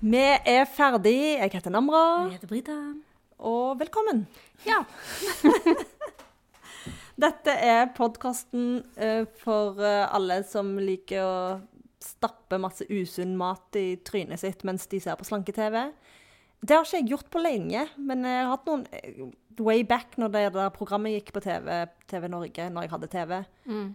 Vi er ferdig. Jeg heter Namra, Jeg heter Brita. og velkommen. Ja. Dette er podkasten for eh, alle som liker å stappe masse usunn mat i trynet sitt mens de ser på slanke-TV. Det har ikke jeg gjort på lenge, men jeg har hatt noen eh, way back når det der programmet gikk på TV, TV Norge, når jeg hadde TV. Mm.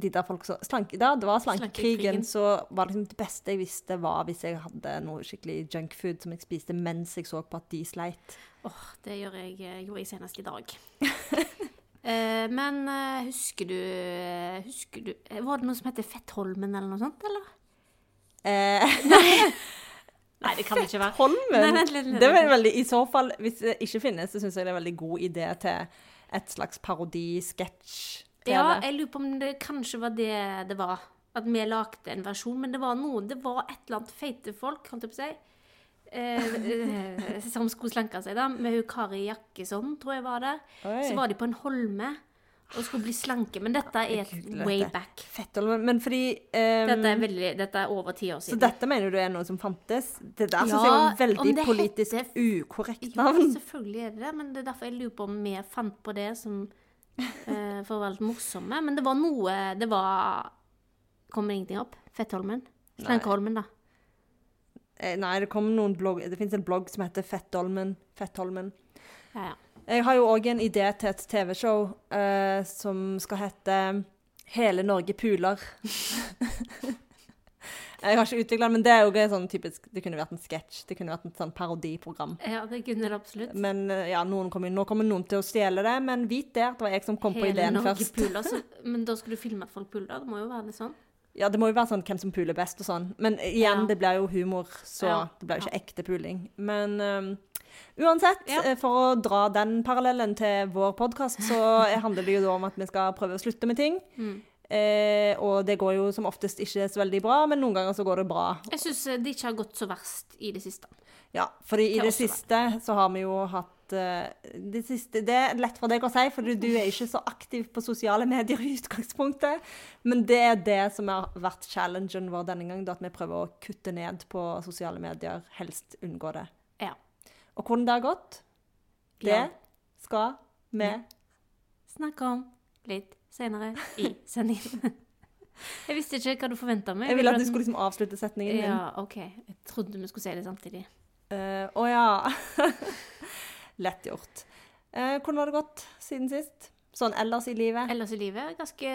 De der folk så, slanke, da det var Slankekrigen. så var det liksom det beste jeg visste, var hvis jeg hadde noe skikkelig junkfood som jeg spiste mens jeg så på at de sleit. Åh, det gjør jeg, eh, gjorde jeg senest i dag. Eh, men eh, husker du Husker du eh, Var det noe som heter Fettholmen eller noe sånt, eller? Eh, Nei, det kan det ikke være. Fettholmen? Nei, Det er veldig, I så fall, hvis det ikke finnes, så syns jeg det er en veldig god idé til et slags parodi-sketsj. Ja, jeg lurer på om det kanskje var det det var. At vi lagde en versjon, men det var noe Det var et eller annet feite folk, holdt jeg på å si. Eh, eh, som skulle slanke seg, da. Med hun Kari Jakkesson, tror jeg var det. Oi. Så var de på en holme og skulle bli slanke. Men dette er et Gud, way dette. back. Men fordi um, Dette er, veldig, dette er over ti år siden. Så dette mener du er noe som fantes? Det der syns Ja, jeg var om veldig politisk heter- ukorrekt Ja, selvfølgelig er det det, men det er derfor jeg lurer på om vi fant på det som for å være litt morsomme. Men det var noe Det var Kommer ingenting opp? Fettholmen? Slankeholmen, da. Eh, Nei, det kom noen blogg Det fins en blogg som heter Fettholmen. Fettholmen. Ja, ja. Jeg har jo òg en idé til et TV-show uh, som skal hete Hele Norge puler. jeg har ikke utvikla men det er jo sånn typisk Det kunne vært en sketsj. Det kunne vært et sånn parodiprogram. ja, det kunne det absolutt. Men eh, ja, kommer, nå kommer noen til å stjele det, men vit at det var jeg som kom på Hele ideen Norge først. puler, så, men da skulle du filme at folk puler? Det må jo være litt sånn. Ja, det må jo være sånn hvem som puler best og sånn. Men igjen, Ja. det blir jo humor, så Ja. det blir jo ikke ekte puling. Men um, uansett, Ja. eh, for å dra den parallellen til vår podkast, så handler det jo da om at vi skal prøve å slutte med ting. Mm. Eh, og det går jo som oftest ikke så veldig bra, men noen ganger så går det bra. Jeg syns det ikke har gått så verst i det siste. Ja, fordi i det siste vel. så har vi jo hatt uh, det, siste, det er lett for deg å si, for du, du er ikke så aktiv på sosiale medier i utgangspunktet. Men det er det som har vært challengen vår denne gang, at vi prøver å kutte ned på sosiale medier, helst unngå det. Ja. Og hvordan det har gått, det Ja. skal vi Ja. Snakke om litt senere i sendingen. Jeg visste ikke hva du forventa meg. Jeg ville at du skulle liksom avslutte setningen din. Ja, OK. Jeg trodde vi skulle si det samtidig. Eh, Å ja. Lett gjort. Eh, hvordan har det gått siden sist? Sånn ellers i livet? Ellers i livet ganske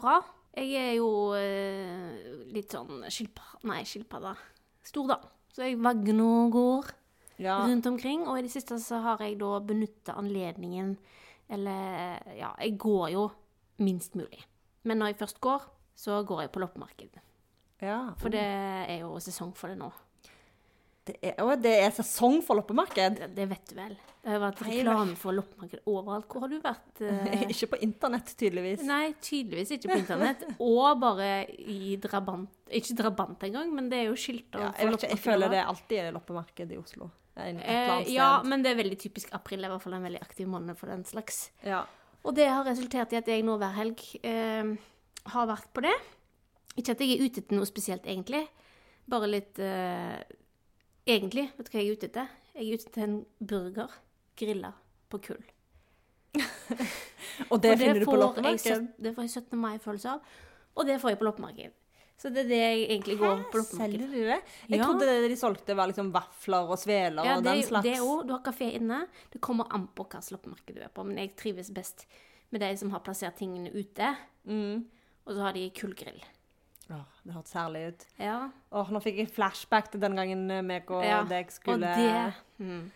bra. Jeg er jo uh, litt sånn skilpadde Nei, skilpadde. Stor, da. Så jeg vagner og går Ja. rundt omkring. Og i det siste så har jeg da benytta anledningen Eller ja, jeg går jo minst mulig. Men når jeg først går, så går jeg på loppemarked. ja. For det er jo sesong for det nå. Det er, å, det er sesong for loppemarked. Det, det vet du vel. Det har vært reklame for loppemarked overalt. Hvor har du vært? eh? Ikke på internett, tydeligvis. Nei, tydeligvis ikke på internett. Og bare i drabant Ikke drabant engang, men det er jo skilter Ja, jeg, ikke, jeg føler det alltid er loppemarked i Oslo. En- Eh, ja, men det er veldig typisk april. er i hvert fall en veldig aktiv måned for den slags. Ja. Og det har resultert i at jeg nå hver helg eh, har vært på det. Ikke at jeg er ute etter noe spesielt, egentlig. Bare litt eh, Egentlig, vet du hva jeg er ute etter? Jeg er ute etter en burger grilla på kull. Og det og finner du på loppemarked? Det får jeg 17. mai-følelse av. Og det får jeg på loppemarked. Så det er det jeg egentlig går på loppemarkedet. Selger du det? Jeg Ja. trodde det de solgte var liksom vafler og sveler Ja, og den slags. det òg. Du har kafé inne. Det kommer an på hvilket loppemarked du er på, men jeg trives best med de som har plassert tingene ute. Mm. Og så har de kullgrill. Åh, det hørtes herlig ut. Ja. Åh, nå fikk jeg flashback til den gangen eh, meg og Ja, deg Og det mm.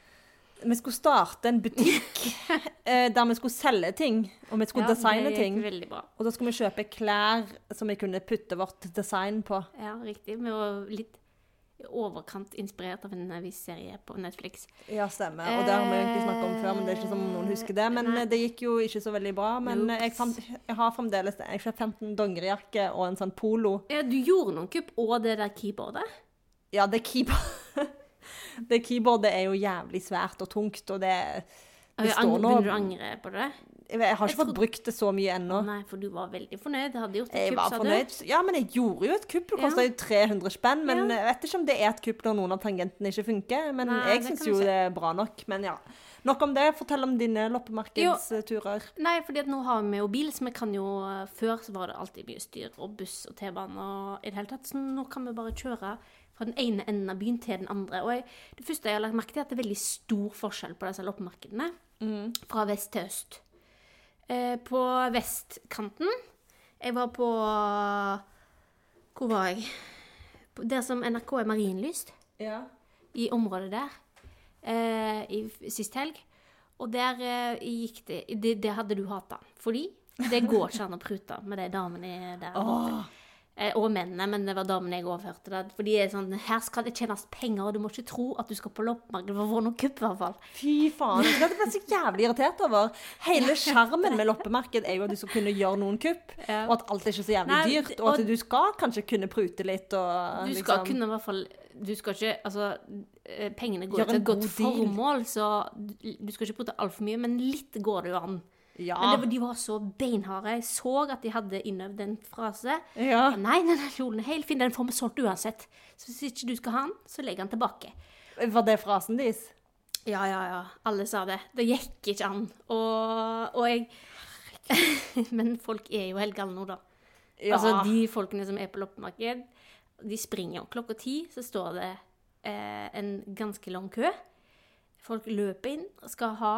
Vi skulle starte en butikk eh, der vi skulle selge ting, og vi skulle ja, designe det ting. Og da skulle vi kjøpe klær som vi kunne putte vårt design på. Ja, riktig. Vi var litt overkant inspirert av en eh, viss serie på Netflix. Ja, stemmer. Og det har vi ikke snakket om før, men det er ikke som noen husker det. Men Nei. eh, det gikk jo ikke så veldig bra. Men jeg, fant, jeg har fremdeles Jeg kjøpte 15 dongerijakker og en sånn polo. Ja, du gjorde noen kupp, og det der keyboardet. Ja, det keyboard Det keyboardet er jo jævlig svært og tungt, og det Det Jeg står nå Begynner du å angre på det? Jeg har ikke Jeg fått trodde- brukt det så mye ennå. Nei, for du var veldig fornøyd. Jeg hadde gjort et kupp, var fornøyd. du. Ja, men jeg gjorde jo et kupp. Det kosta Ja. jo 300 spenn. Men Ja. jeg vet ikke om det er et kupp når noen av tangentene ikke funker. Men Nei, jeg syns jo se. det er bra nok. Men ja. Nok om det. Fortell om dine loppemarkedsturer. Nei, fordi at nå har vi jo bil, så vi kan jo Før så var det alltid mye styr og buss og T-bane og i det hele tatt. Så nå kan vi bare kjøre fra den ene enden av byen til den andre. Og jeg, det første jeg har lagt merke til, er at det er veldig stor forskjell på disse loppemarkedene. Fra vest til øst. Eh, på vestkanten Jeg var på Hvor var jeg? Der som NRK er marinlyst Ja. i området der eh, i sist helg. Og der eh, gikk det, det Det hadde du hata. Fordi det går ikke an å prute med de damene der. Eh, og mennene, men det var damene jeg overhørte. det. For de er sånn Her skal det tjenes penger, og du må ikke tro at du skal på loppemarked for å få noe kupp, i hvert fall. Fy faen. Det ble så jævlig irritert over. Hele sjarmen med loppemarked er jo at du skal kunne gjøre noen kupp, Ja. og at alt er ikke så jævlig Nei, dyrt. Og og- at du skal kanskje kunne prute litt og Du skal liksom kunne i hvert fall Du skal ikke Altså, eh, pengene går til et godt deal. formål, så du du skal ikke prute altfor mye, men litt går det jo an. Ja. Men det, de var så beinharde. Jeg så at de hadde innøvd en frase. ja. Nei, nei, kjolen er helt fin. Den får vi solgt uansett. Så hvis ikke du skal ha den, så legger den tilbake. Var det frasen deres? Ja, ja, ja. Alle sa det. Det gikk ikke an. Og, og jeg Men folk er jo helt gale nå, da. Ja. Altså, de folkene som er på loppemarked, de springer jo. Klokka ti så står det eh, en ganske lang kø. Folk løper inn og skal ha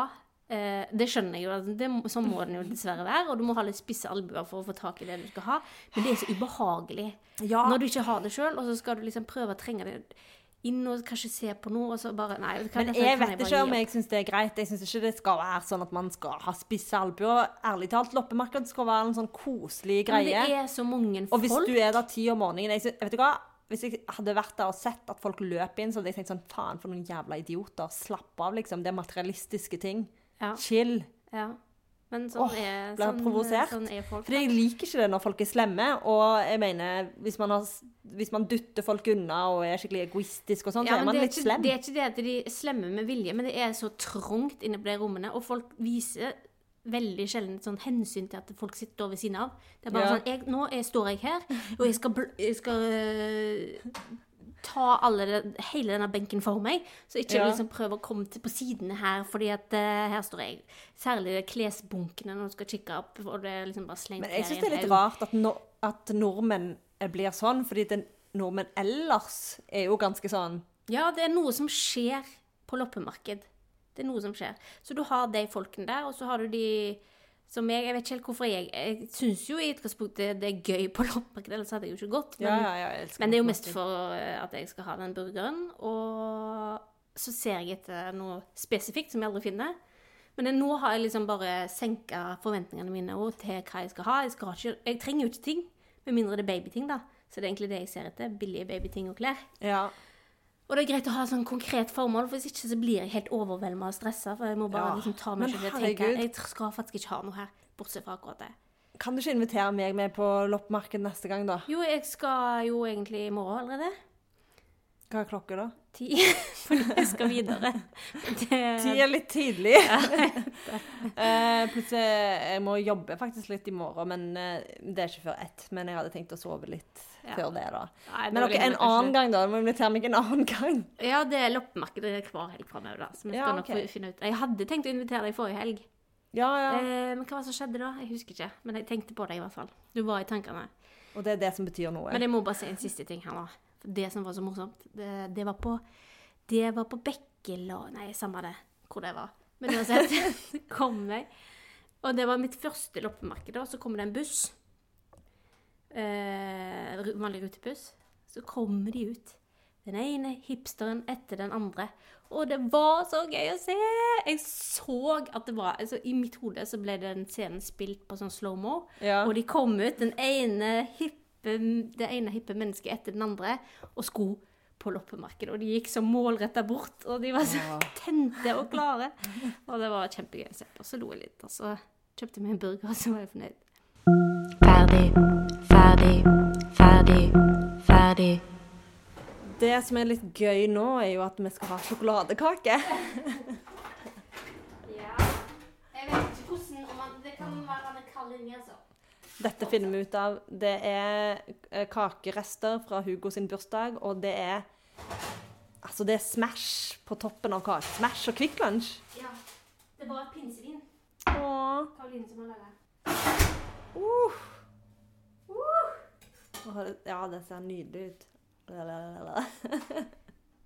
eh, Det skjønner jeg jo, altså, det, sånn må den jo dessverre være. Og du må ha litt spisse albuer for å få tak i det du skal ha. Men det er så ubehagelig Ja. når du ikke har det sjøl, og så skal du liksom prøve å trenge det inn og kanskje se på noe, og så bare Nei. hva, Men jeg, jeg vet ikke om jeg syns det er greit. Jeg syns ikke det skal være sånn at man skal ha spisse albuer. Ærlig talt, loppemarked skal være en sånn koselig greie. Men det er så mange folk. Og hvis du er der ti om morgenen jeg, synes, Vet du hva? Hvis jeg hadde vært der og sett at folk løp inn, så hadde jeg tenkt sånn Faen, for noen jævla idioter. Slapp av, liksom. Det er materialistiske ting. Ja, Chill. ja. Men sånn Åh, er, ble sånn, provosert? sånn er folk. For jeg liker ikke det når folk er slemme. Og jeg mener, hvis man, har, hvis man dytter folk unna og er skikkelig egoistisk og sånn, så er man er litt ikke, slem. det er ikke det at de er slemme med vilje, men det er så trangt inne på de rommene, og folk viser veldig sjelden sånn hensyn til at folk sitter ved siden av. Det er bare Ja. sånn jeg, Nå jeg, står jeg her, og jeg skal, jeg skal øh, ta alle hele denne benken for meg, så ikke Ja. liksom prøve å komme til på sidene her, fordi at uh, her står jeg. Særlig klesbunkene når du skal kikke opp, og det er liksom bare slengt Men jeg syns det er litt rart at, no, at nordmenn eh, blir sånn, fordi den, nordmenn ellers er jo ganske sånn Ja, det er noe som skjer på loppemarked. Det er noe som skjer. Så du har de folkene der, og så har du de som jeg Jeg vet ikke helt hvorfor jeg Jeg syns jo i utgangspunktet det er gøy på loppemarked, ellers hadde jeg jo ikke gått. Men, Ja, ja, ja, men det er jo mest for eh, at jeg skal ha den burgeren. Og så ser jeg etter noe spesifikt som jeg aldri finner. Men jeg, nå har jeg liksom bare senka forventningene mine til hva jeg skal ha. Jeg, skal ikke, jeg trenger jo ikke ting, med mindre det er babyting, da. Så det er egentlig det jeg ser etter. Billige babyting og klær. Ja. Og det er greit å ha sånn konkret formål, for hvis ikke så blir jeg helt overvelda og stressa. For jeg må bare Ja, liksom ta meg selv å tenke. Jeg skal faktisk ikke ha noe her, bortsett fra akkurat det. Kan du ikke invitere meg med på loppemarked neste gang, da? Jo, jeg skal jo egentlig i morgen allerede. Hva er klokka, da? Ti. For jeg skal videre. Det, Ti er litt tidlig. eh, plutselig Jeg må jobbe faktisk litt i morgen, men eh, det er ikke før ett. Men jeg hadde tenkt å sove litt Ja. før det, da. Nei, Men da ok, vil jeg en annen gang, da. Du må invitere meg en annen gang. Ja, det er loppemarked hver helg framover, da. Så vi skal Ja, nok ok. finne ut. Jeg hadde tenkt å invitere deg forrige helg. Ja, ja. Eh, men hva var det som skjedde da? Jeg husker ikke. Men jeg tenkte på deg i hvert fall. Du var i tankene. Og det er det som betyr noe. Men jeg må bare si en siste ting her, da. Det som var så morsomt, det, det var på Det var på Bekkela Nei, samme det hvor det var. Men uansett, så kom jeg. Og det var mitt første loppemarked, da. Så kommer det en buss. Eh, vanlig rutebuss. Så kommer de ut. Den ene hipsteren etter den andre. Og det var så gøy å se! Jeg så at det var altså, I mitt hode så ble den scenen spilt på sånn slow-mo. Ja. Og de kom ut, den ene hippe, det ene hippe mennesket etter den andre, og sko på loppemarkedet. Og de gikk så målretta bort, og de var så Ja. tente og klare. Og det var kjempegøy å se på. Så lo jeg litt, og så kjøpte meg en burger, og så var jeg fornøyd. Ferdig, ferdig. Det som er litt gøy nå, er jo at vi skal ha sjokoladekake. det kan være er kald altså. Dette finner vi ut av. Det er eh, kakerester fra Hugo sin bursdag, og det er Altså, det er Smash på toppen av kake. Smash og Kvikk Lunsj. Ja. Det var pinsevin. Åh. Karoline som har laga. Uh. Ja, det ser nydelig ut.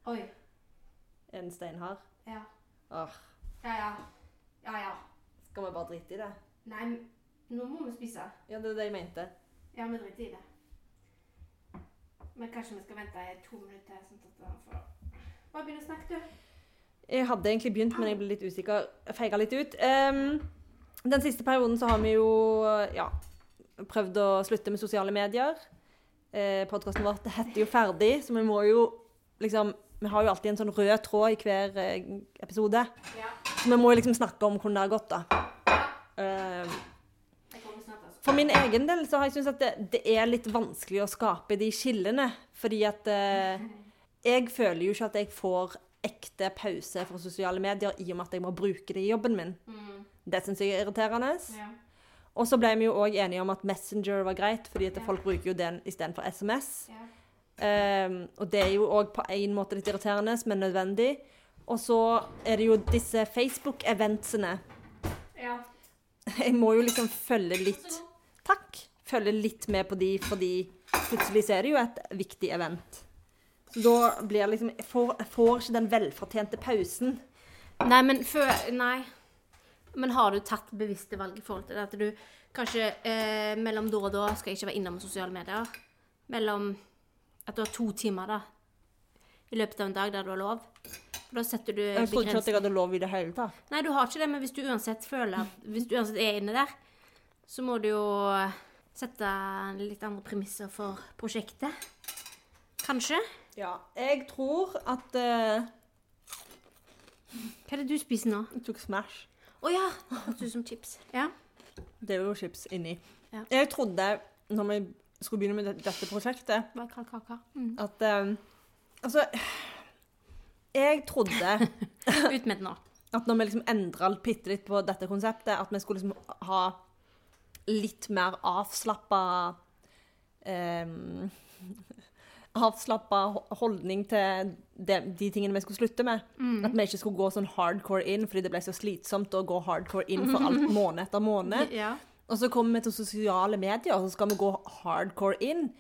Oi. Er den steinhard? Ja. Åh, Ja, ja. Ja, ja. skal vi bare drite i det? Nei, nå må vi spise. Ja, det er det jeg mente. Ja, vi driter i det. Men kanskje vi skal vente i to minutter, sånn at han får Bare begynn å snakke, du. Jeg hadde egentlig begynt, men jeg ble litt usikker. Feiga litt ut. Um, den siste perioden så har vi jo ja, prøvd å slutte med sosiale medier. Eh, Podkasten vår heter jo Ferdig, så vi må jo liksom Vi har jo alltid en sånn rød tråd i hver eh, episode. Ja. Så vi må jo liksom snakke om hvordan det har gått, da. ja. Kommer snart, altså. for min egen del så har jeg syntes at det, det er litt vanskelig å skape de skillene. Fordi at eh, jeg føler jo ikke at jeg får ekte pause fra sosiale medier i og med at jeg må bruke det i jobben min. Mm. Det syns jeg er irriterende. Ja. Og så ble vi jo òg enige om at Messenger var greit, fordi at folk bruker jo den istedenfor SMS. Ja. Um, og det er jo òg på en måte litt irriterende, men nødvendig. Og så er det jo disse Facebook-eventsene. ja. Jeg må jo liksom følge litt Takk. Følge litt med på de, fordi plutselig så er det jo et viktig event. Så da blir liksom Jeg får, jeg får ikke den velfortjente pausen. Nei, men før Nei. Men har du tatt bevisste valg i forhold til det? At du kanskje eh, mellom da og da skal ikke være innom sosiale medier? Mellom At du har to timer, da, i løpet av en dag der du har lov? Da setter du Jeg trodde ikke at jeg hadde lov i det hele tatt. Nei, du har ikke det, men hvis du uansett føler at Hvis du uansett er inne der, så må du jo sette litt andre premisser for prosjektet. Kanskje? Ja. Jeg tror at uh... Hva er det du spiser nå? Jeg tok Smash. Å ja! Hørtes ut som chips. Ja. Det er jo chips inni. Ja. Jeg trodde, når vi skulle begynne med dette prosjektet. Mm. at um, Altså Jeg trodde Ut med det nå. at når vi liksom endra bitte litt på dette konseptet, at vi skulle liksom ha litt mer avslappa um, Avslappa holdning til de, de tingene vi skulle slutte med. At vi ikke skulle gå sånn hardcore inn fordi det ble så slitsomt å gå hardcore inn for alt måned etter måned. Ja. Og så kommer vi til sosiale medier, og så skal vi gå hardcore inn.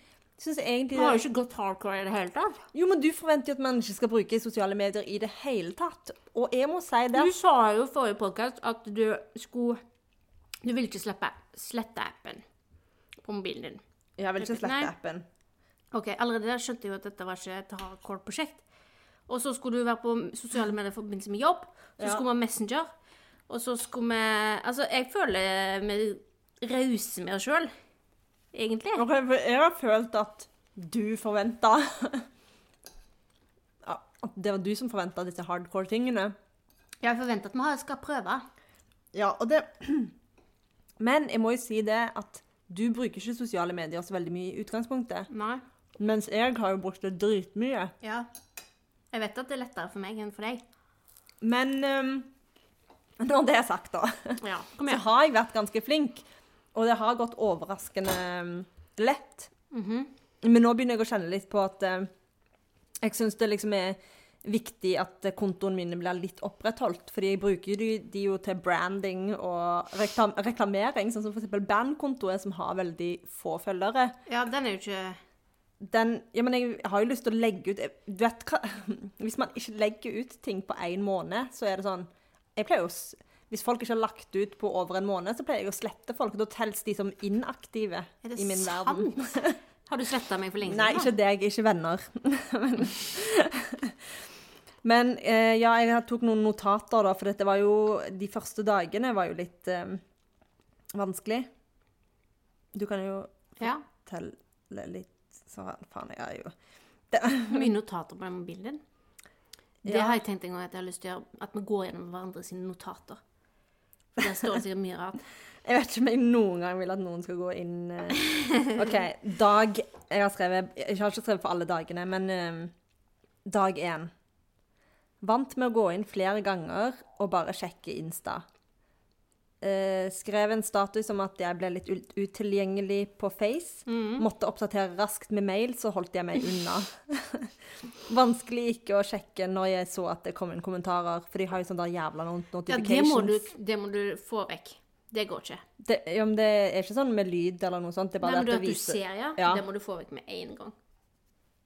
Synes egentlig Du har jo ikke gått hardcore i det hele tatt. Jo, men du forventer jo at man ikke skal bruke sosiale medier i det hele tatt. Og jeg må si det Du sa jo i forrige podkast at du skulle Du ville ikke slippe, slette appen på mobilen din. Jeg vil ikke slette appen. Ok, Allerede der skjønte jeg jo at dette var ikke et hardcore prosjekt. Og så skulle du være på sosiale medier i forbindelse med jobb. Så Ja. skulle vi ha Messenger. Og så skulle vi Altså, jeg føler vi rauser med oss sjøl, egentlig. Ok, for jeg har følt at du forventa At det var du som forventa disse hardcore tingene. Jeg forventer at vi skal prøve. Ja, og det Men jeg må jo si det at du bruker ikke sosiale medier så veldig mye i utgangspunktet. Nei. Mens jeg har jo brukt det dritmye. Ja. Jeg vet at det er lettere for meg enn for deg. Men um, når det er sagt, da, Ja, så har jeg vært ganske flink. Og det har gått overraskende lett. lett. -hmm. Men nå begynner jeg å kjenne litt på at uh, jeg syns det liksom er viktig at kontoen mine blir litt opprettholdt. Fordi jeg bruker de, de jo til branding og reklam reklamering, sånn som f.eks. bandkontoet, som har veldig få følgere. Ja, den er jo ikke Den Ja, men jeg har jo lyst til å legge ut Du vet hva Hvis man ikke legger ut ting på én måned, så er det sånn Jeg pleier jo Hvis folk ikke har lagt ut på over en måned, så pleier jeg å slette folk. Da telles de som inaktive i min sant? verden. Har du sletta meg for lenge Nei, ikke deg, ikke venner. men men eh, ja, jeg tok noen notater, da, for dette var jo De første dagene var jo litt eh, vanskelig. Du kan jo Ja. fortelle litt Så faen, jeg er jo Mye notater på den mobilen din. Det Ja. har jeg tenkt en gang at jeg har lyst til å gjøre. At vi går gjennom hverandre sine notater. For der står det sikkert mye rart. Jeg vet ikke om jeg noen gang vil at noen skal gå inn eh. OK, dag Jeg har skrevet Jeg har ikke skrevet for alle dagene, men eh, dag én. Vant med å gå inn flere ganger og bare sjekke Insta. Eh, skrev en status om at jeg ble litt utilgjengelig på Face. Måtte oppdatere raskt med mail, så holdt jeg meg unna. Vanskelig ikke å sjekke når jeg så at det kom inn kommentarer, for de har jo sånn der jævla notifications. Ja, det må, du, det må du få vekk. Det går ikke. Det, ja, men det er ikke sånn med lyd eller noe sånt. Det er bare Nei, men det du, at at du viser ser, ja, Ja. det må du få vekk med en gang.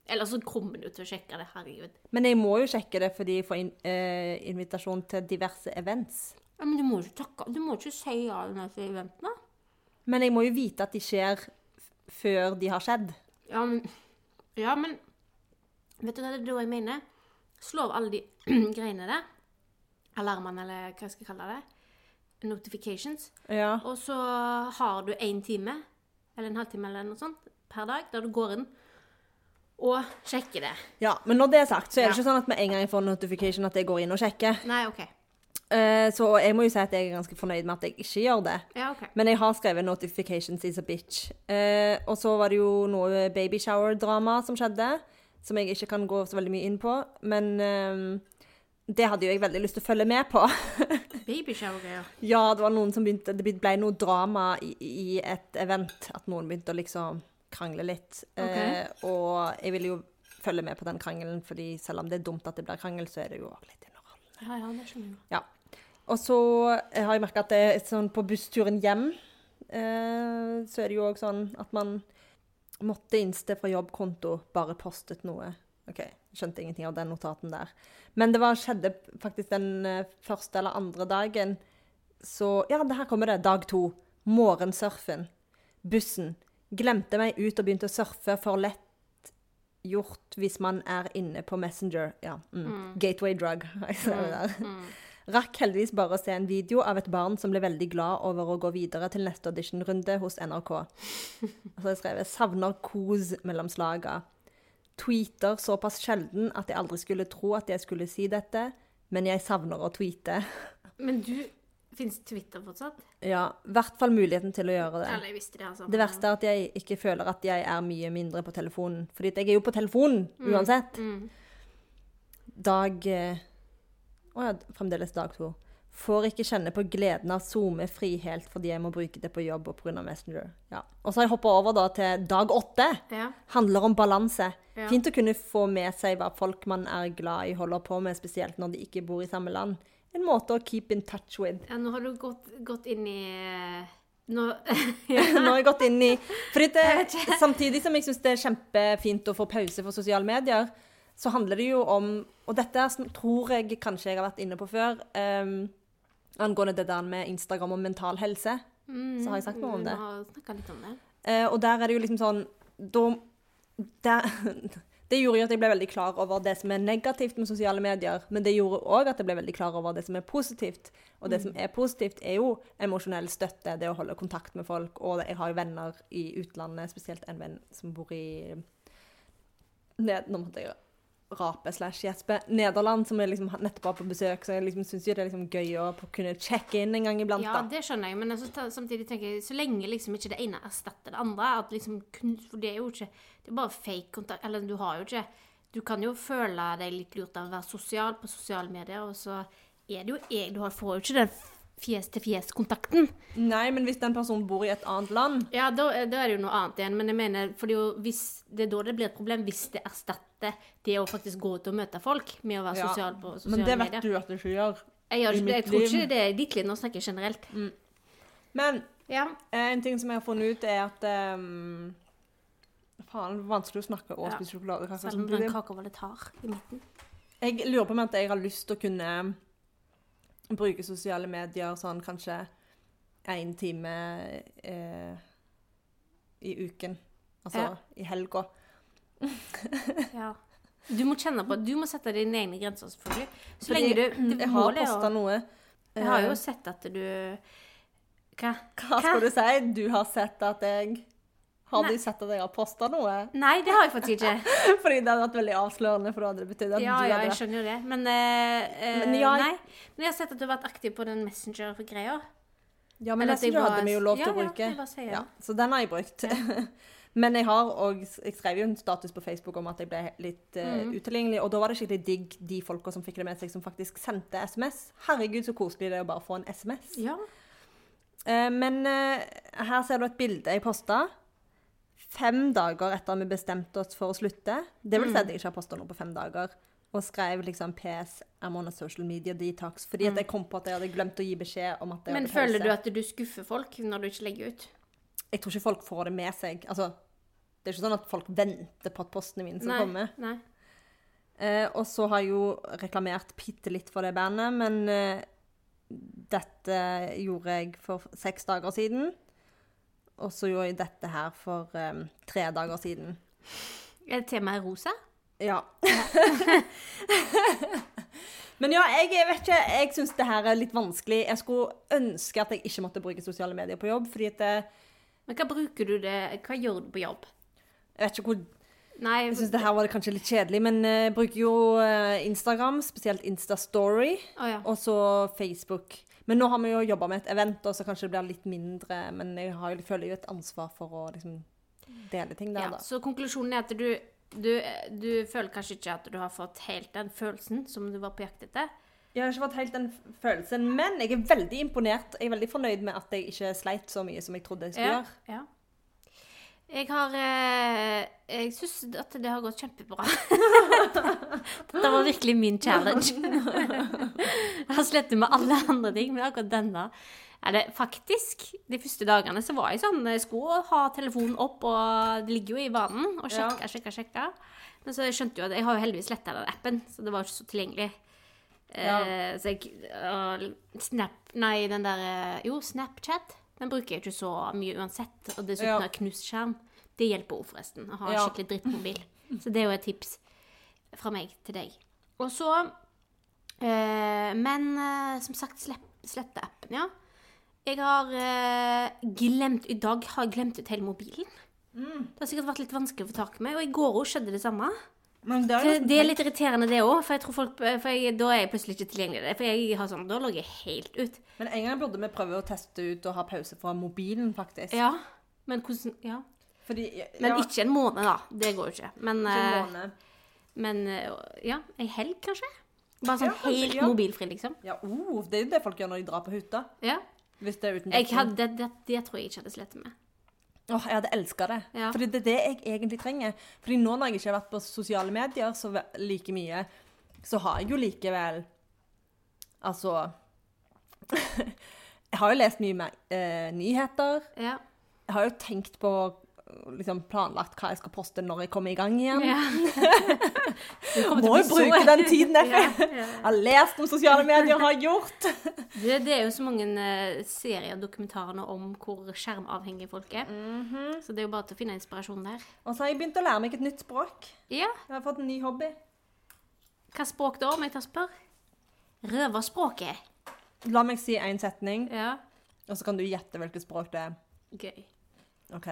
Eller så kommer du til å sjekke det, herregud. Men jeg må jo sjekke det fordi jeg får in eh, invitasjon til diverse events. Ja, men du må ikke takke, du må ikke si ja til disse eventene. Men jeg må jo vite at de skjer før de har skjedd. Ja, men, ja, men Vet du hva det er da jeg mener? Slå av alle de greiene der. Alarmene, eller hva skal jeg kalle det. Notifications. Ja. Og så har du én time, eller en halvtime eller noe sånt, per dag, der du går inn og sjekker det. ja. Men når det er sagt, så er det Ja. ikke sånn at med en gang jeg får notification at jeg går inn og sjekker. Nei, OK. Eh, så jeg må jo si at jeg er ganske fornøyd med at jeg ikke gjør det. Ja, okay. Men jeg har skrevet 'notifications is a bitch'. Uh, og så var det jo noe baby shower-drama som skjedde, som jeg ikke kan gå så veldig mye inn på. Men eh, det hadde jo jeg veldig lyst til å følge med på. Babyshower-greier. ja, det var noen som begynte Det ble noe drama i, i et event. At noen begynte å liksom krangle litt. Eh, og jeg ville jo følge med på den krangelen, fordi selv om det er dumt at det blir krangel, så er det jo litt. Ja, det skjønner jeg. Og så eh, har jeg merka at det er sånn på bussturen hjem, eh, så er det jo òg sånn at man måtte innste fra jobbkonto bare postet noe. OK, skjønte ingenting av den notaten der. Men det var, skjedde faktisk den eh, første eller andre dagen. Så Ja, her kommer det. Dag to. Morgensurfen. Bussen. Glemte meg ut og begynte å surfe for lett gjort hvis man er inne på Messenger. Ja. Mm. Gateway drug. Jeg ser. Rakk heldigvis bare å se en video av et barn som ble veldig glad over å gå videre til neste auditionrunde hos NRK. Og så har jeg skrevet 'savner kos mellom slaga'. Tweeter såpass sjelden at jeg aldri skulle tro at jeg skulle si dette, men jeg savner å tweete. Men du Fins Twitter fortsatt? Ja, i hvert fall muligheten til å gjøre det. Eller jeg visste det, altså. Det verste er at jeg ikke føler at jeg er mye mindre på telefonen. Fordi jeg er jo på telefonen uansett. Mm. Dag eh, Å ja, fremdeles dag to. Får ikke kjenne på gleden av SoMe fri helt fordi jeg må bruke det på jobb og pga. Messenger. Ja. Og så har jeg hoppa over da til dag åtte. Ja. Handler om balanse. Ja. Fint å kunne få med seg hva folk man er glad i, holder på med, spesielt når de ikke bor i samme land. En måte å keep in touch with. ja, nå har du gått, gått inn i Nå Nå har jeg gått inn i For det, samtidig som jeg syns det er kjempefint å få pause for sosiale medier, så handler det jo om Og dette tror jeg kanskje jeg har vært inne på før. Um, angående det der med Instagram og mental helse. Så har jeg sagt noe om det. Har litt om det. Uh, og der er det jo liksom sånn da, der, Det gjorde jo at jeg ble veldig klar over det som er negativt med sosiale medier, men det gjorde òg at jeg ble veldig klar over det som er positivt. Og det som er positivt, er jo emosjonell støtte, det å holde kontakt med folk. Og jeg har jo venner i utlandet, spesielt en venn som bor i Nå måtte jeg rape slash gjespe. Nederland, som jeg liksom nettopp var på besøk, så jeg liksom syns det er liksom gøy å kunne sjekke inn en gang iblant. Ja, det skjønner jeg, men altså, samtidig tenker jeg så lenge liksom ikke det ene erstatter det andre at liksom, For det er jo ikke Det er bare fake kontakt Eller du har jo ikke Du kan jo føle deg litt lurt av å være sosial på sosiale medier, og så er det jo jeg Du får jo ikke den fjes-til-fjes-kontakten. Nei, men hvis den personen bor i et annet land Ja, da, da er det jo noe annet igjen, men jeg mener For det er jo hvis Det er da det blir et problem, hvis det erstatter det å faktisk gå ut og møte folk med å være Ja, sosial på sosiale medier. Men det vet du at du ikke gjør. Jeg, gjør jeg tror ikke det er ditt liv, nå snakker jeg generelt. Men Ja. en ting som jeg har funnet ut, er at um, Faen, vanskelig å snakke og spise sjokoladekake Selv om den kaka var litt hard i midten. Jeg lurer på om at jeg har lyst til å kunne bruke sosiale medier sånn kanskje én time eh, i uken. Altså Ja. i helga. Ja. Du må kjenne på Du må sette dine egne grenser, selvfølgelig. Så Fordi lenge du, du Jeg har posta noe. Jeg har jo Eh, sett at du Hva? Hva skal du si? Du har sett at jeg Har Nei. du sett at jeg har posta noe? Nei, det har jeg faktisk ikke. Fordi det hadde vært veldig avslørende, for hadde betydd at Ja, du ja, jeg skjønner jo det. Men, eh, Men ja, Nei. Men jeg har sett at du har vært aktiv på den Messenger-greia. Ja, men jeg Messenger bare- hadde vi jo lov til Ja, å ja, bruke. jeg bare sier det. Ja, så den har jeg brukt. men jeg har og jeg skrev jo en status på Facebook om at jeg ble litt uh, Mm. utilgjengelig, og da var det skikkelig digg de folka som fikk det med seg, som faktisk sendte SMS. Herregud, så koselig det er å bare få en SMS. Ja. Uh, men uh, her ser du et bilde jeg posta. Fem dager etter at vi bestemte oss for å slutte. Det vil si at jeg ikke har posta noe på fem dager. Og skrev liksom PS I'm on a social media detox. Fordi at jeg kom på at jeg hadde glemt å gi beskjed om at jeg Men hadde føler du at du skuffer folk når du ikke legger ut? Jeg tror ikke folk får det med seg. Altså, det er ikke sånn at folk venter på at postene mine skal komme. Nei. Eh, og så har jeg jo reklamert bitte litt for det bandet, men eh, dette gjorde jeg for seks dager siden. Og så gjorde jeg dette her for eh, tre dager siden. Er temaet rosa? Ja. men ja, jeg vet ikke. Jeg syns det her er litt vanskelig. Jeg skulle ønske at jeg ikke måtte bruke sosiale medier på jobb, fordi at det, Men hva bruker du det Hva gjør du på jobb? Jeg vet ikke hvor Nei, Jeg syns det her var det kanskje litt kjedelig, men jeg jeg bruker jo uh, Instagram, spesielt Instastory. oh, ja. Og så Facebook. Men nå har vi jo jobba med et event, og så kanskje det blir litt mindre. Men jeg, har, jeg føler jo et ansvar for å liksom dele ting der, ja. da. Så konklusjonen er at du, du, du føler kanskje ikke at du har fått helt den følelsen som du var på jakt etter? Jeg har ikke fått helt den følelsen, men jeg er veldig imponert. Jeg er veldig fornøyd med at jeg ikke sleit så mye som jeg trodde jeg skulle gjøre. ja. Jeg har eh, Jeg syns at det har gått kjempebra. Dette var virkelig min challenge. jeg har slettet med alle andre ting, men akkurat denne er det faktisk De første dagene så var jeg sånn Jeg skulle ha telefonen opp, og det ligger jo i vanen, og sjekka, sjekka, sjekka. Men så skjønte jo at jeg har jo heldigvis letta den appen, så det var jo ikke så tilgjengelig. Ja. Eh, så jeg Snap Nei, den der eh, Jo, Snapchat. Den bruker jeg ikke så mye uansett. Og dessuten Ja. har jeg knust skjerm. Det hjelper òg, forresten. Å ha en Ja. skikkelig drittmobil. Så det er jo et tips fra meg til deg. Og så øh, Men øh, som sagt, slepp, slette appen, ja. Jeg har øh, glemt I dag har jeg glemt ut hele mobilen. Det har sikkert vært litt vanskelig å få tak i meg, og i går òg skjedde det samme. Men det er Det, det er litt irriterende, det òg, for, folk, for jeg, da er jeg plutselig ikke tilgjengelig. For jeg har sånn, da logger jeg helt ut. Men en gang burde vi prøve å teste ut og ha pause fra mobilen, faktisk. Ja, men hvordan Ja. Fordi, Men ikke en måned, da. Det går jo ikke. Men, ikke en eh, måned. men eh, ja, ei helg, kanskje? Bare sånn Ja, kanskje, helt ja. mobilfri, liksom. Ja, oh, det er jo det folk gjør når de drar på hytta. Ja. Hvis det er uten Jeg hadde, det, det, det tror jeg ikke hadde slitt med. Åh, jeg hadde elska det. Ja. Fordi det er det jeg egentlig trenger. Fordi nå når jeg ikke har vært på sosiale medier så like mye, så har jeg jo likevel Altså Jeg har jo lest mye mer eh, nyheter. Ja. Jeg har jo tenkt på liksom planlagt hva jeg skal poste når jeg kommer i gang igjen. ja. Må jo bruke så- den tiden jeg Ja, ja, ja. Har lest om sosiale medier, har gjort. Det, det er jo så mange eh, serier og dokumentarer om hvor skjermavhengige folk er. Mhm. Så det er jo bare til å finne inspirasjon der. Og så har jeg begynt å lære meg et nytt språk. Ja, Jeg har fått en ny hobby. hva språk da, om jeg tar spør? Røverspråket. La meg si én setning, Ja, og så kan du gjette hvilket språk det er. gøy. OK.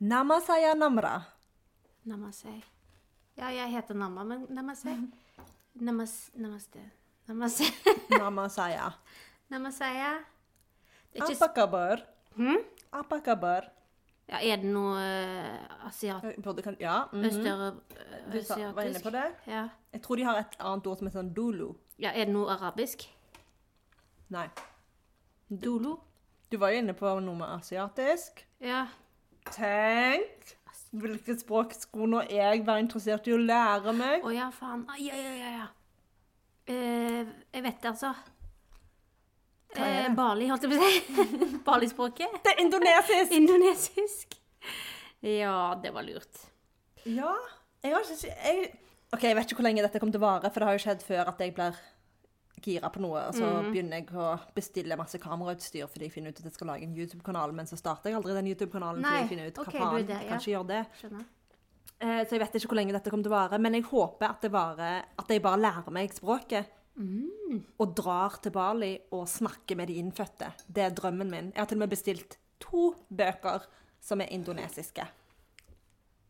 Namasaya namra. Namasay. Ja, jeg heter Namma, men namasay. Namas, namaste. Namasay. Namasaya. Namasaya. Just... Apakabar. Hm? Apakabar. Ja, er det noe uh, asiatisk Ja. Mm -hmm. Østøre... Du var inne på det. Ja. Jeg tror de har et annet ord som heter sånn dulu. ja. Er det noe arabisk? Nei. Dulu? Du var jo inne på noe med asiatisk. Ja. Tenk! Hvilket språk skulle nå jeg være interessert i å lære meg? Å ja, faen. Ja, ja, ja, ja. Eh, jeg vet det, altså. Eh. Bali, holdt jeg på å si. Bali-språket. Det er indonesisk! Indonesisk. Ja, det var lurt. Ja. Jeg har ikke jeg, OK, jeg vet ikke hvor lenge dette kommer til å vare, for det har jo skjedd før at jeg blir gira på noe, og så mm. begynner jeg å bestille masse kamerautstyr fordi jeg finner ut at jeg skal lage en YouTube-kanal, men så starter jeg aldri den YouTube-kanalen fordi jeg finner ut hva okay, faen, det, ja. kan ikke gjøre det. Skjønner. Eh, Så jeg vet ikke hvor lenge dette kommer til å vare, men jeg håper at, det varer, at jeg bare lærer meg språket. Mm. Og drar til Bali og snakker med de innfødte. Det er drømmen min. Jeg har til og med bestilt to bøker som er indonesiske.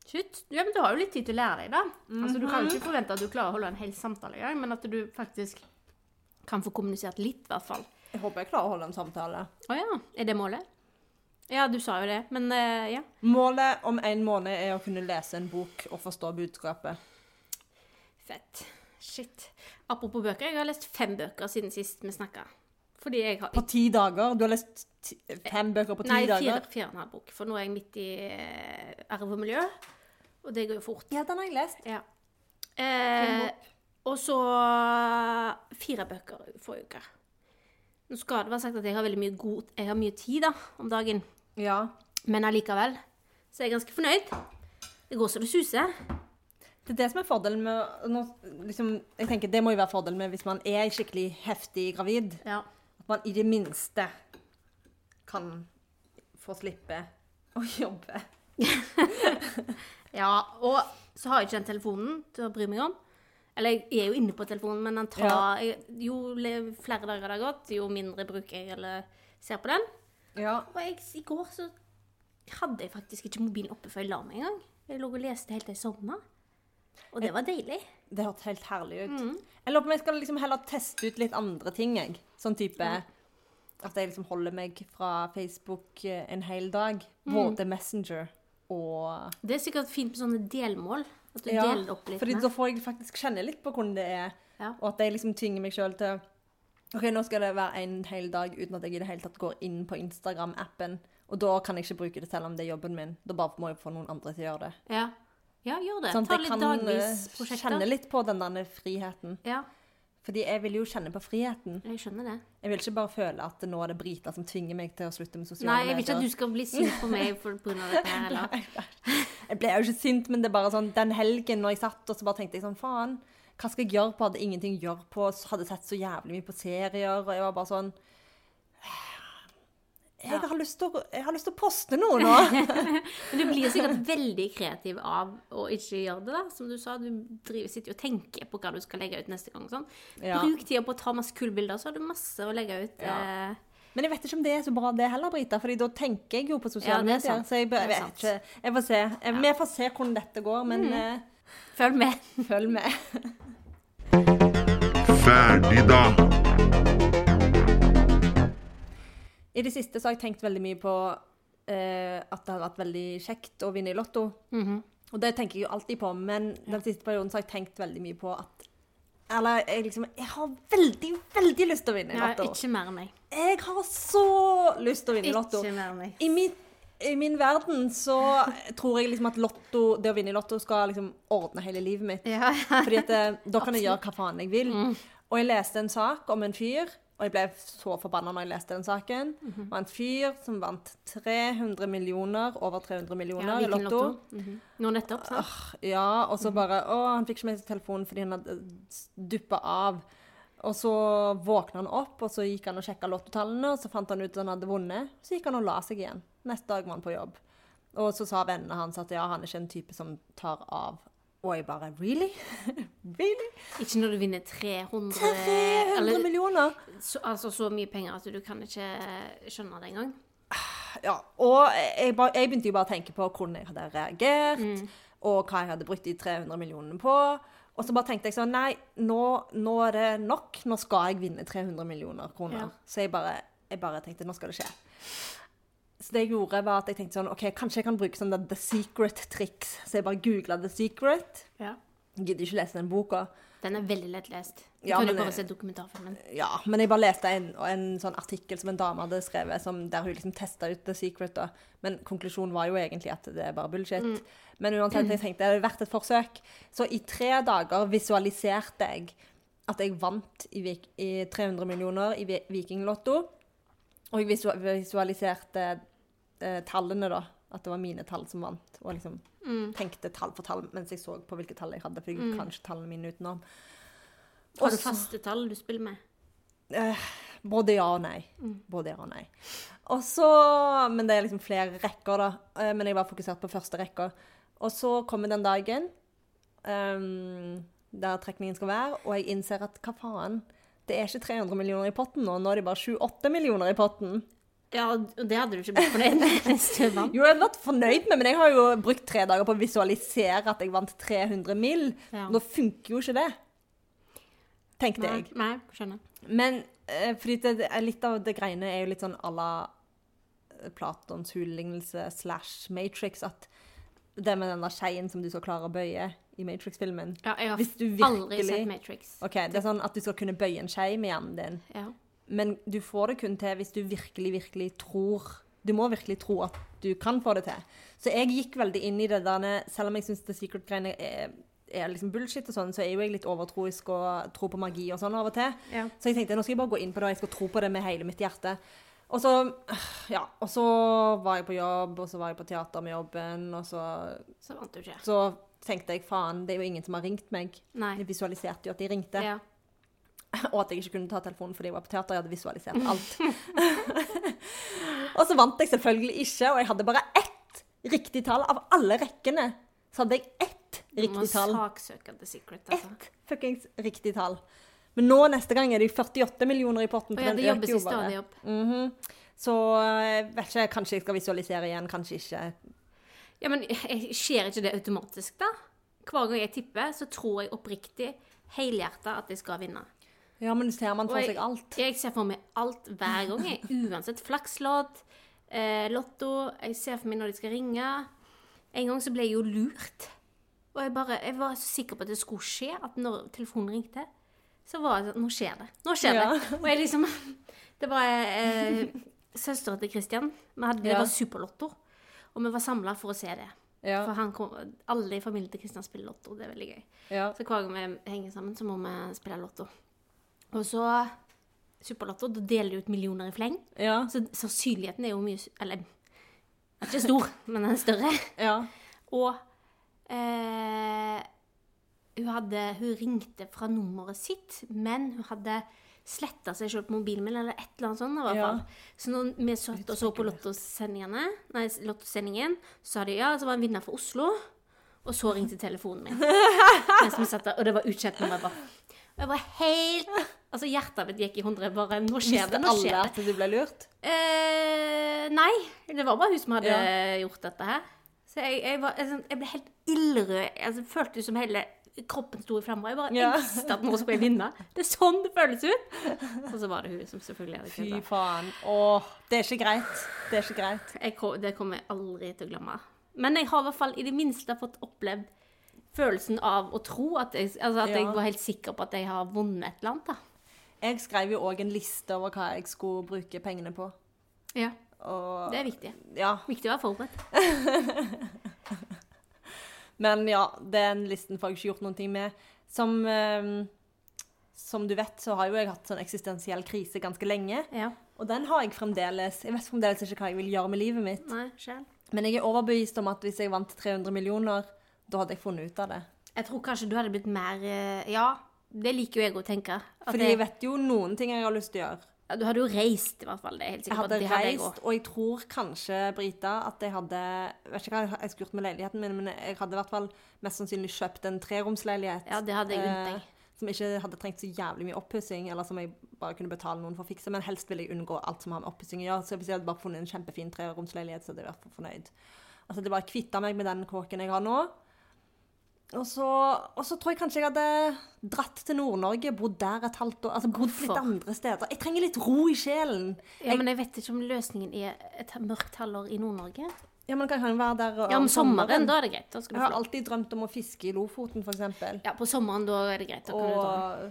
Shit. Ja, men du har jo litt tid til å lære deg, da. Altså, Du kan jo ikke forvente at du klarer å holde en hel samtale men at du faktisk kan få kommunisert litt, i hvert fall. Jeg håper jeg klarer å holde en samtale. Å ja. Er det målet? Ja, du sa jo det, men uh, ja. Målet om en måned er å kunne lese en bok og forstå budskapet. Fett. Shit. Apropos bøker, jeg har lest fem bøker siden sist vi snakka. Fordi jeg har På ti dager? Du har lest fem bøker på ti Nei, fire, Nei, fire og en halv bok. For nå er jeg midt i uh, arv og miljø, og det går jo fort. Ja, den har jeg lest. Ja. Eh, og så fire bøker forrige uke. Nå skal det være sagt at jeg har veldig mye god Jeg har mye tid da, om dagen, Ja. men allikevel så er jeg ganske fornøyd. Det går så det suser. Det er det som er fordelen med nå, liksom, Jeg tenker Det må jo være fordelen med hvis man er skikkelig heftig gravid. Ja. At man i det minste kan få slippe å jobbe. ja. Og så har jeg ikke den telefonen til å bry meg om. Eller jeg er jo inne på telefonen, men den tar Ja. jeg, Jo flere dager det har gått, jo mindre bruker jeg eller ser på den. Ja. Og jeg, i går så hadde jeg faktisk ikke mobilen oppe før jeg la meg engang. Jeg lå og leste helt til jeg sovna. Og det var deilig. Det hørtes helt herlig ut. Mm. Jeg lurer på om jeg skal liksom heller teste ut litt andre ting, jeg. Sånn type at jeg liksom holder meg fra Facebook eh, en hel dag. Mm. Både Messenger og Det er sikkert fint med sånne delmål. At du Ja, deler opp litt. fordi med. da får jeg faktisk kjenne litt på hvordan det er. Ja. Og at jeg liksom tvinger meg sjøl til OK, nå skal det være en hel dag uten at jeg i det hele tatt går inn på Instagram-appen. Og da kan jeg ikke bruke det selv om det er jobben min. Da bare må jeg få noen andre til å gjøre det. Ja. ja, gjør det. Sånn at Ta jeg litt kan eh, kjenne litt på den der friheten. Ja, Fordi jeg vil jo kjenne på friheten. jeg skjønner det. Jeg vil ikke bare føle at nå er det Brita som tvinger meg til å slutte med sosiale medier. Nei, jeg vil ikke at du skal bli sint på meg for, på grunn av dette her heller. Jeg ble jo ikke sint, men det er bare sånn Den helgen når jeg satt og så bare tenkte jeg sånn Faen, hva skal jeg gjøre på? Hadde ingenting å gjøre på. Hadde sett så jævlig mye på serier. Og jeg var bare sånn Jeg har lyst til å, jeg har lyst til å poste noe nå. Men du blir sikkert veldig kreativ av å ikke gjøre det, da. Som du sa, du driver, sitter jo og tenker på hva du skal legge ut neste gang. Sånn. Ja. Bruk tida på å ta masse kule bilder, så har du masse å legge ut. Ja. Eh, Men jeg vet ikke om det er så bra det heller, Brita. Fordi da tenker jeg jo på sosiale er medier. Så jeg, jeg vet ikke. Jeg får se. Jeg, Vi får se hvordan dette går, men eh, følg med. følg med. Ferdig, da. I det siste så har jeg tenkt veldig mye på eh, at det har vært veldig kjekt å vinne i Lotto. Mhm. Og det tenker jeg jo alltid på, men den siste perioden så har jeg tenkt veldig mye på at Eller jeg liksom Jeg har veldig, veldig lyst til å vinne i Ja, Lotto. ikke mer enn meg. Jeg har så lyst til å vinne i Lotto. Ikke mer enn meg. I min, I min verden så tror jeg liksom at lotto, det å vinne i Lotto skal liksom ordne hele livet mitt. Ja, ja. Fordi at eh, da kan jeg gjøre hva faen jeg vil. Mm. Og jeg leste en sak om en fyr, og jeg ble så forbanna når jeg leste den saken. Mhm. Det var en fyr som vant 300 millioner, over 300 millioner Ja, i Lotto. Lotto. Lotto. -hmm. Nå nettopp, sant? Ja, og Mhm. så bare Å, han fikk ikke med seg telefonen fordi han hadde duppa av. Og så våkna han opp, og så gikk han og sjekka lottotallene, og så fant han ut at han hadde vunnet. Så gikk han og la seg igjen. Neste dag var han på jobb. Og så sa vennene hans at ja, han er ikke en type som tar av. Og jeg bare Really? really? Ikke når du vinner 300 300 eller, millioner? så, Altså så mye penger at du kan ikke skjønne det engang. Ja, og jeg, ba, jeg begynte jo bare å tenke på hvordan jeg hadde reagert, Mm. og hva jeg hadde brukt de 300 millionene på. Og så bare tenkte jeg sånn Nei, nå, nå er det nok. Nå skal jeg vinne 300 millioner kroner. Ja. Så jeg bare, jeg bare tenkte nå skal det skje. Så det jeg gjorde, var at jeg tenkte sånn OK, kanskje jeg kan bruke sånn The Secret-triks. Så jeg bare googla The Secret. Ja. Gidder ikke lese den boka. Den er veldig lett lest. Du Ja, kan jo bare eh, se dokumentarfilmen. Ja, men jeg bare leste en, en sånn artikkel som en dame hadde skrevet, som, der hun liksom testa ut The Secret. da. Men konklusjonen var jo egentlig at det er bare bullshit. Men uansett, jeg tenkte det hadde vært et forsøk. Så i tre dager visualiserte jeg at jeg vant i, i 300 millioner i Vi- Vikinglotto. Og jeg visualiserte eh, tallene, da. At det var mine tall som vant. Og liksom tenkte tall for tall mens jeg så på hvilke tall jeg hadde. For jeg kan ikke tallene mine utenom. Har du faste tall du spiller med? Eh, både ja og nei. Både ja og nei. Og så, Men det er liksom flere rekker, da. Eh, men jeg var fokusert på første rekka. Og så kommer den dagen um, der trekningen skal være, og jeg innser at hva faen, det er ikke 300 millioner i potten nå. Nå er det bare 7-8 millioner i potten. Ja, det hadde du ikke blitt fornøyd med hvis du vant. Jo, jeg hadde vært fornøyd med, men jeg har jo brukt tre dager på å visualisere at jeg vant 300 mill. Ja. Nå funker jo ikke det. Tenkte Nei, jeg. nei, skjønner. Men eh, fordi det, litt av det greiene er jo litt sånn à la eh, Platons hullignelse slash Matrix, at det med den der skeien som du skal klare å bøye i Matrix-filmen Ja, jeg har virkelig, aldri sett Matrix. Ok, Det er sånn at du skal kunne bøye en skei med hjernen din. Ja. Men du får det kun til hvis du virkelig, virkelig tror Du må virkelig tro at du kan få det til. Så jeg gikk veldig inn i det der Selv om jeg syns The Secret-greiene er, er liksom bullshit, og sånn, så er jo jeg litt overtroisk og tror på magi og sånn av og til. Ja. Så jeg tenkte nå skal jeg bare gå inn på det, og jeg skal tro på det med hele mitt hjerte. Og så, ja, og så var jeg på jobb, og så var jeg på teater med jobben, og så, Så vant du ikke. så tenkte jeg faen, det er jo ingen som har ringt meg. Nei. Jeg visualiserte jo at de ringte. Ja. Og at jeg ikke kunne ta telefonen fordi jeg var på teater. Jeg hadde visualisert alt. og så vant jeg selvfølgelig ikke, og jeg hadde bare ett riktig tall. Av alle rekkene så hadde jeg ett Du må riktig tall. saksøke The Secret, altså. Ett fuckings riktig tall. Men nå neste gang er det jo 48 millioner i potten. Og ja, det jobbes i stadig opp. Mhm. Så jeg vet ikke, kanskje jeg skal visualisere igjen, kanskje ikke. Ja, men skjer ikke det automatisk, da? Hver gang jeg tipper, så tror jeg oppriktig, helhjerta, at jeg skal vinne. Ja, men ser man for jeg- seg alt. Jeg ser for meg alt hver gang, jeg. Uansett flakslodd, eh, lotto. Jeg ser for meg når de skal ringe. En gang så ble jeg jo lurt. Og jeg, bare, jeg var så sikker på at det skulle skje, at når telefonen ringte, så var jeg sånn Nå skjer det. Nå skjer Ja. det. Og jeg liksom Det var eh, søstera til Christian. Hadde, Det var superlotto. Og vi var samla for å se det. Ja, For han kom, alle i familien til Christian spiller lotto. Det er veldig gøy. ja. Så hver gang vi henger sammen, så må vi spille lotto. Og så Superlotto, da deler de ut millioner i fleng. ja. Så sannsynligheten er jo mye Eller den er ikke stor, men den er større. ja. Og eh, hun hadde Hun ringte fra nummeret sitt, men hun hadde sletta seg selv på mobilen min, eller et eller annet sånt. i hvert Ja. fall. Så når vi satt og så på lottosendingene, nei, lottosendingen, så sa de ja, så var en vinner fra Oslo. Og så ringte telefonen min. Og det var ukjent nummer. Jeg bare jeg var helt Altså, hjertet mitt gikk i hundre. Bare Nå skjer det, nå skjer det. Visste alle at du ble lurt? Eh, nei, det var bare hun som hadde Ja. gjort dette her. Så jeg, jeg, var, jeg, sånn- jeg ble helt ildrød. Altså, følte som hele kroppen sto i flammer. Jeg bare Ja. jeg visste at nå skulle jeg vinne. Det er sånn det føles ut. Og så var det hun som selvfølgelig hadde Fy faen. Åh, det er ikke greit. Det er ikke greit. Jeg Det kommer jeg aldri til å glemme. Men jeg har i hvert fall i det minste fått opplevd følelsen av å tro at jeg, altså at jeg var helt sikker på at jeg har vunnet et eller annet. da. Jeg skrev jo òg en liste over hva jeg skulle bruke pengene på. Ja, Og Det er viktig. ja. Viktig å være forberedt. Men ja, den listen får jeg ikke gjort noen ting med. Som, eh, som du vet, så har jo jeg hatt sånn eksistensiell krise ganske lenge. Ja. Og den har jeg fremdeles. Jeg vet fremdeles ikke hva jeg vil gjøre med livet mitt. Nei, selv. Men jeg er overbevist om at hvis jeg vant 300 millioner, da hadde jeg funnet ut av det. Jeg tror kanskje du hadde blitt mer eh, Ja, det liker jo jeg å tenke. Fordi jeg, vet jo noen ting jeg har lyst til å gjøre. ja, du hadde jo reist, i hvert fall. Det er helt helt Jeg hadde reist, hadde jeg og jeg tror kanskje, Brita, at jeg hadde Jeg vet ikke hva jeg skulle gjort med leiligheten min, men jeg hadde i hvert fall mest sannsynlig kjøpt en treromsleilighet. Ja, det hadde jeg eh, Som ikke hadde trengt så jævlig mye oppussing, eller som jeg bare kunne betale noen for å fikse. Men helst ville jeg unngå alt som har med oppussing å gjøre. Så hvis jeg hadde bare funnet en kjempefin treromsleilighet, så hadde jeg vært fornøyd. Altså, det bare kvitta meg med den kåken jeg har nå. Og så, og så tror jeg kanskje jeg hadde dratt til Nord-Norge, bodd der et halvt år. Altså bodd litt andre steder. Jeg trenger litt ro i sjelen. Ja, men jeg vet ikke om løsningen er et mørkt halvår i Nord-Norge. Ja, men kan kan være der Ja, om sommeren, da er det greit. Jeg har alltid drømt om å fiske i Lofoten, eksempel. Ja, på sommeren, da er det greit. Og,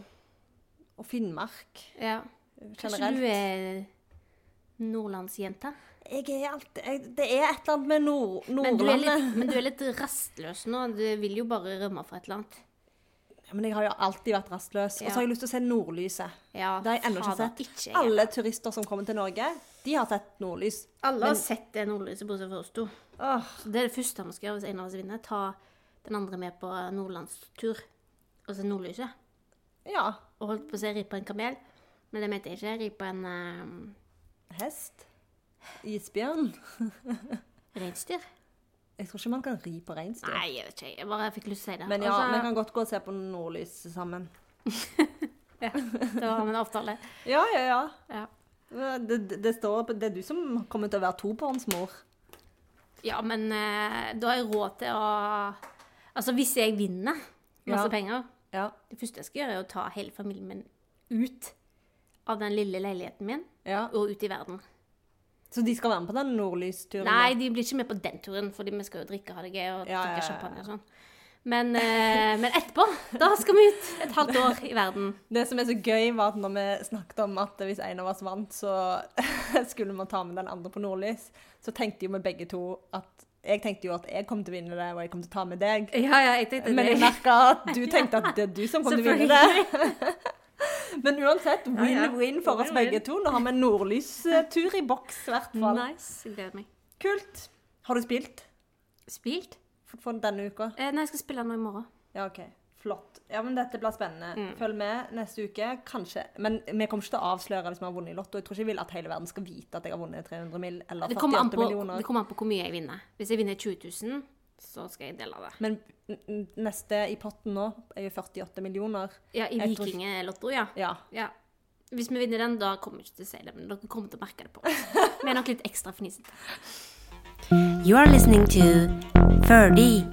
og Finnmark Ja. Kanskje du er nordlandsjente? Jeg er alltid jeg, Det er et eller annet med nord, Men Nordlandet. men du er litt rastløs nå. Du vil jo bare rømme fra et eller annet. Ja, men jeg har jo alltid vært rastløs. Og så har jeg lyst til å se nordlyset. Ja, Det har jeg ennå ikke sett. ikke. Alle turister som kommer til Norge, de har sett nordlys. Alle har sett det nordlyset, bortsett fra oss to. Oh. Så det er det første vi skal gjøre hvis en av oss vinner. Ta den andre med på nordlandstur. Og se nordlyset. ja. Og holdt på å si ri på en kamel. Men det mente jeg ikke. Ri på en um, Hest. Isbjørn. reinsdyr. Jeg tror ikke man kan ri på reinsdyr. Nei, jeg vet ikke. Jeg bare fikk lyst til å si det. Men ja, Og så- vi kan godt gå og se på nordlys sammen. ja, Da har vi en avtale. Ja, ja, ja. Ja. Det, det, står Det er du som kommer til å være tobarnsmor. Ja, men eh, da har jeg råd til å Altså, hvis jeg vinner masse Ja. penger Ja. Det første jeg skal gjøre, er å ta hele familien min ut av den lille leiligheten min ja. og ut i verden. Så de skal være med på den nordlysturen? Nei, de blir ikke med på den turen, fordi vi skal jo drikke, ha det gøy og Ja, drikke ja, champagne og sånn. Men, eh, men etterpå, da skal vi ut et halvt år i verden. Det som er så gøy, var at når vi snakket om at hvis en av oss vant, så skulle vi ta med den andre på nordlys, så tenkte jo vi begge to at Jeg tenkte jo at jeg kom til å vinne det, og jeg kom til å ta med deg. Ja, ja, jeg tenkte det. Men jeg merka at du tenkte at det er du som kom til å vinne det. Men uansett, win-win for oss begge to. Nå har vi en nordlystur i boks, i hvert fall. Nice. Gleder meg. Kult. Har du spilt Spilt? for, denne uka? Eh, nei, jeg skal spille nå i morgen. Ja, OK. Flott. Ja, men dette blir spennende. Mm. Følg med neste uke, kanskje. Men vi kommer ikke til å avsløre hvis vi har vunnet i Lotto. Jeg tror ikke jeg vil at hele verden skal vite at jeg har vunnet 300 mill. eller Det kommer, an 48 millioner. det kommer an på hvor mye jeg vinner. Hvis jeg vinner 20 000, så skal jeg dele det. Men neste i potten nå er jo 48 millioner. Ja, i Vikinglotto, ja. Ja. ja. Hvis vi vinner den, da kommer vi ikke til å si det, men dere kommer til å merke det på oss. Vi er nok litt ekstra fnisete. You are listening to Ferdy.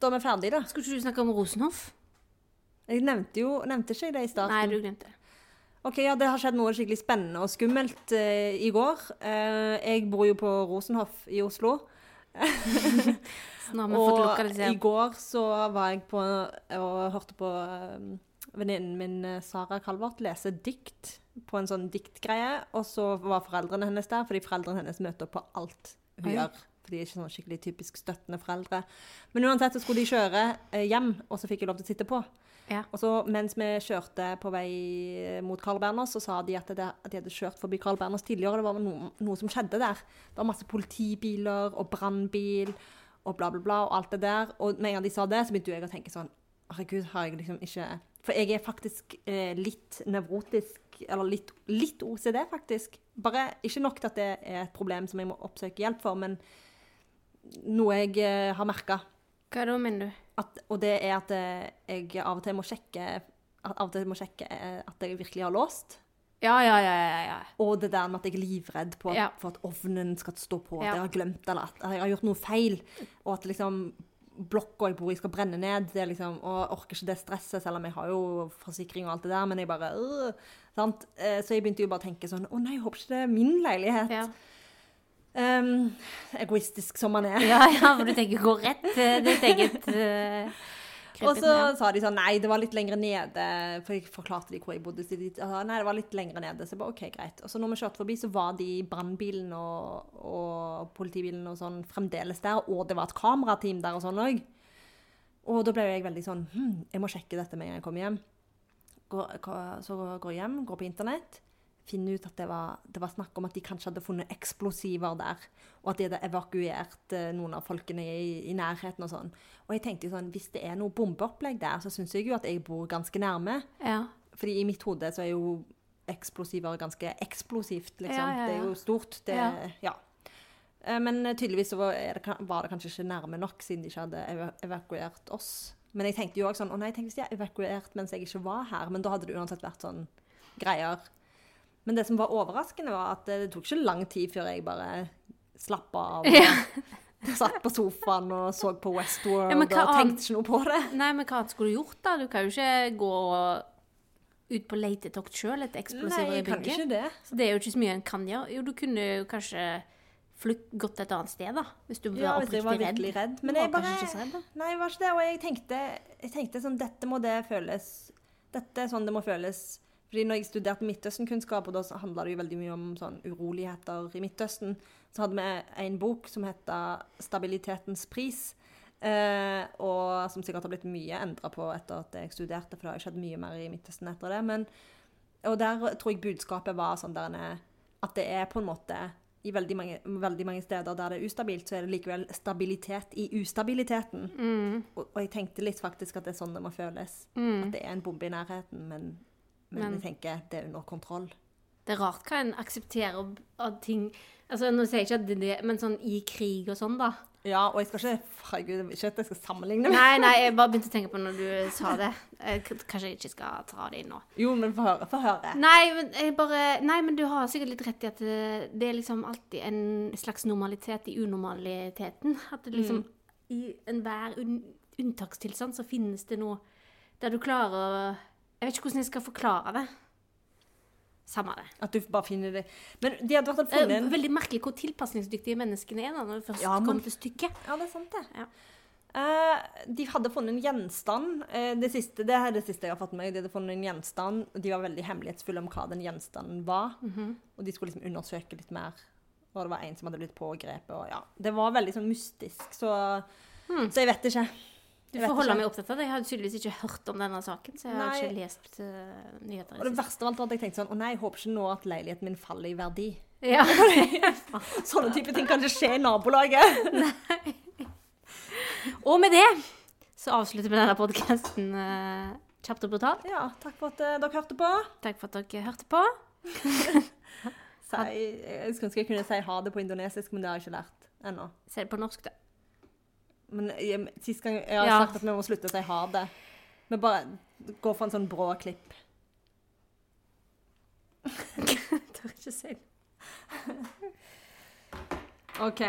Da er vi ferdige, da. Skulle ikke du snakke om Rosenhoff? Jeg nevnte jo Nevnte ikke jeg det i starten? Nei, du glemte det. Ok, ja, Det har skjedd noe skikkelig spennende og skummelt eh, i går. Eh, jeg bor jo på Rosenhoff i Oslo. Så nå har vi fått Og i går så var jeg på og hørte på um, venninnen min eh, Sara Kalvart lese dikt på en sånn diktgreie. Og så var foreldrene hennes der, fordi foreldrene hennes møter på alt hun Oi. gjør. For de er ikke sånn skikkelig typisk støttende foreldre. Men uansett så skulle de kjøre eh, hjem, og så fikk jeg lov til å sitte på. Ja. Og så mens vi kjørte på vei mot Carl Berners, så sa de at, det, at de hadde kjørt forbi Carl Berners tidligere. Det var noe, noe som skjedde der. Det var masse politibiler og brannbil og bla, bla, bla og alt det der. Og med en gang de sa det, så begynte jeg å tenke sånn Herregud, har jeg liksom ikke For jeg er faktisk eh, litt nevrotisk, eller litt, litt OCD, faktisk. Bare ikke nok til at det er et problem som jeg må oppsøke hjelp for, men noe jeg eh, har merka. Hva da, mener du? At, og det er at eh, jeg av og til må sjekke av og til må sjekke eh, at jeg virkelig har låst. Ja, ja, ja, ja, ja. Og det der med at jeg er livredd på Ja. for at ovnen skal stå på, at jeg har glemt eller at jeg har gjort noe feil. Og at liksom blokka jeg bor i skal brenne ned. Det liksom, og jeg orker ikke det stresset, selv om jeg har jo forsikring og alt det der. Men jeg bare øh, sant? Eh, Så jeg begynte jo bare å tenke sånn Å nei, jeg håper ikke det er min leilighet. ja. Ehm, egoistisk som man er. Ja, ja, for du tenker gå rett til ditt eget uh, Og så sa de sånn Nei, det var litt lenger nede. For jeg forklarte de hvor jeg bodde. Så de sa nei, det var litt lenger nede. Så jeg bare OK, greit. Og så når vi kjørte forbi, så var de brannbilen og, og politibilen og sånn fremdeles der. Og det var et kamerateam der og sånn òg. Og da ble jeg veldig sånn hm, Jeg må sjekke dette med en gang jeg kommer hjem. Går- så går jeg hjem, går på internett. Finner ut at det var, det var snakk om at de kanskje hadde funnet eksplosiver der. Og at de hadde evakuert eh, noen av folkene i, i nærheten og sånn. Og jeg tenkte jo sånn, hvis det er noe bombeopplegg der, så syns jeg jo at jeg bor ganske nærme. Ja. Fordi i mitt hode så er jo eksplosiver ganske eksplosivt, liksom. Ja, ja, Det er jo stort. Det, Ja. Eh, Men tydeligvis så var det, var det kanskje ikke nærme nok, siden de ikke hadde evakuert oss. Men jeg tenkte jo også sånn Å nei, tenk hvis de har evakuert mens jeg ikke var her. Men da hadde det uansett vært sånn greier. Men det som var overraskende, var at det tok ikke lang tid før jeg bare slappa av. Og satt på sofaen og så på Westworld Ja, og annet- tenkte ikke noe på det. Nei, men hva skulle du gjort, da? Du kan jo ikke gå ut på letetokt sjøl etter eksplosiver i bygget. ikke det. Så det er jo ikke så mye en kan gjøre. Jo, du kunne jo kanskje flytt, gått et annet sted, da. Hvis du var Ja, hvis jeg var virkelig redd. redd. Men jeg bare ikke så redd, da. Nei, jeg var ikke det. Og jeg tenkte, jeg tenkte sånn Dette må det føles Dette er sånn det må føles. Fordi når jeg studerte Midtøsten-kunnskap, og da handla det jo veldig mye om sånn uroligheter i Midtøsten, så hadde vi en bok som heter 'Stabilitetens pris'. Eh, og som sikkert har blitt mye endra på etter at jeg studerte, for det har skjedd mye mer i Midtøsten etter det. Men, og der tror jeg budskapet var sånn der at det er på en måte i veldig mange, veldig mange steder der det er ustabilt, så er det likevel stabilitet i ustabiliteten. Mm. Og, og jeg tenkte litt faktisk at det er sånn det må føles. Mm. At det er en bombe i nærheten, men, men, Men- jeg tenker det er under kontroll. Det er rart hva en aksepterer av- ting Altså, Nå sier jeg ikke at det er det, men sånn i krig og sånn, da. Ja, og jeg skal ikke Herregud, ikke at jeg skal sammenligne med Nei, nei, jeg bare begynte å tenke på når du sa det. Jeg, Kanskje jeg ikke skal ta det inn nå. Jo, men få høre. Få høre. Nei, men bare Nei, men du har sikkert litt rett i at det, er liksom alltid en slags normalitet i unormaliteten. At det liksom i enhver un, unntakstilstand så finnes det noe der du klarer å Jeg vet ikke hvordan jeg skal forklare det. Samme det. At du bare finner det Men de hadde vært funnet en veldig merkelig hvor tilpasningsdyktige menneskene er da, når det først Ja, men- kommer til stykket. Ja, det er sant, det. Ja. Uh, de hadde funnet en gjenstand. Uh, det, siste, det er det siste jeg har fått med meg. De hadde funnet en gjenstand, og de var veldig hemmelighetsfulle om hva den gjenstanden var. Mhm. Og de skulle liksom undersøke litt mer. Og det var en som hadde blitt pågrepet. Og ja, det var veldig sånn mystisk, så, Hmm. så jeg vet ikke. Du får holde meg opptatt av det. Jeg har tydeligvis ikke hørt om denne saken, så jeg har ikke lest uh, nyheter. Og det verste av alt var at jeg tenkte sånn Å nei, jeg håper ikke nå at leiligheten min faller i verdi. Ja. Sånne type ting kan ikke skje i nabolaget. nei. Og med det så avslutter vi denne podkasten kjapt og brutalt. Ja, takk for at uh, dere hørte på. Takk for at dere hørte på. Si, jeg skulle ønske jeg kunne si ha det på indonesisk, men det har jeg ikke lært ennå. Si det på norsk, da. Men jeg, sist gang jeg har Ja. sagt at vi må slutte å si ha det. Vi bare går for en sånn brå klipp. Jeg Tør ikke si det. OK.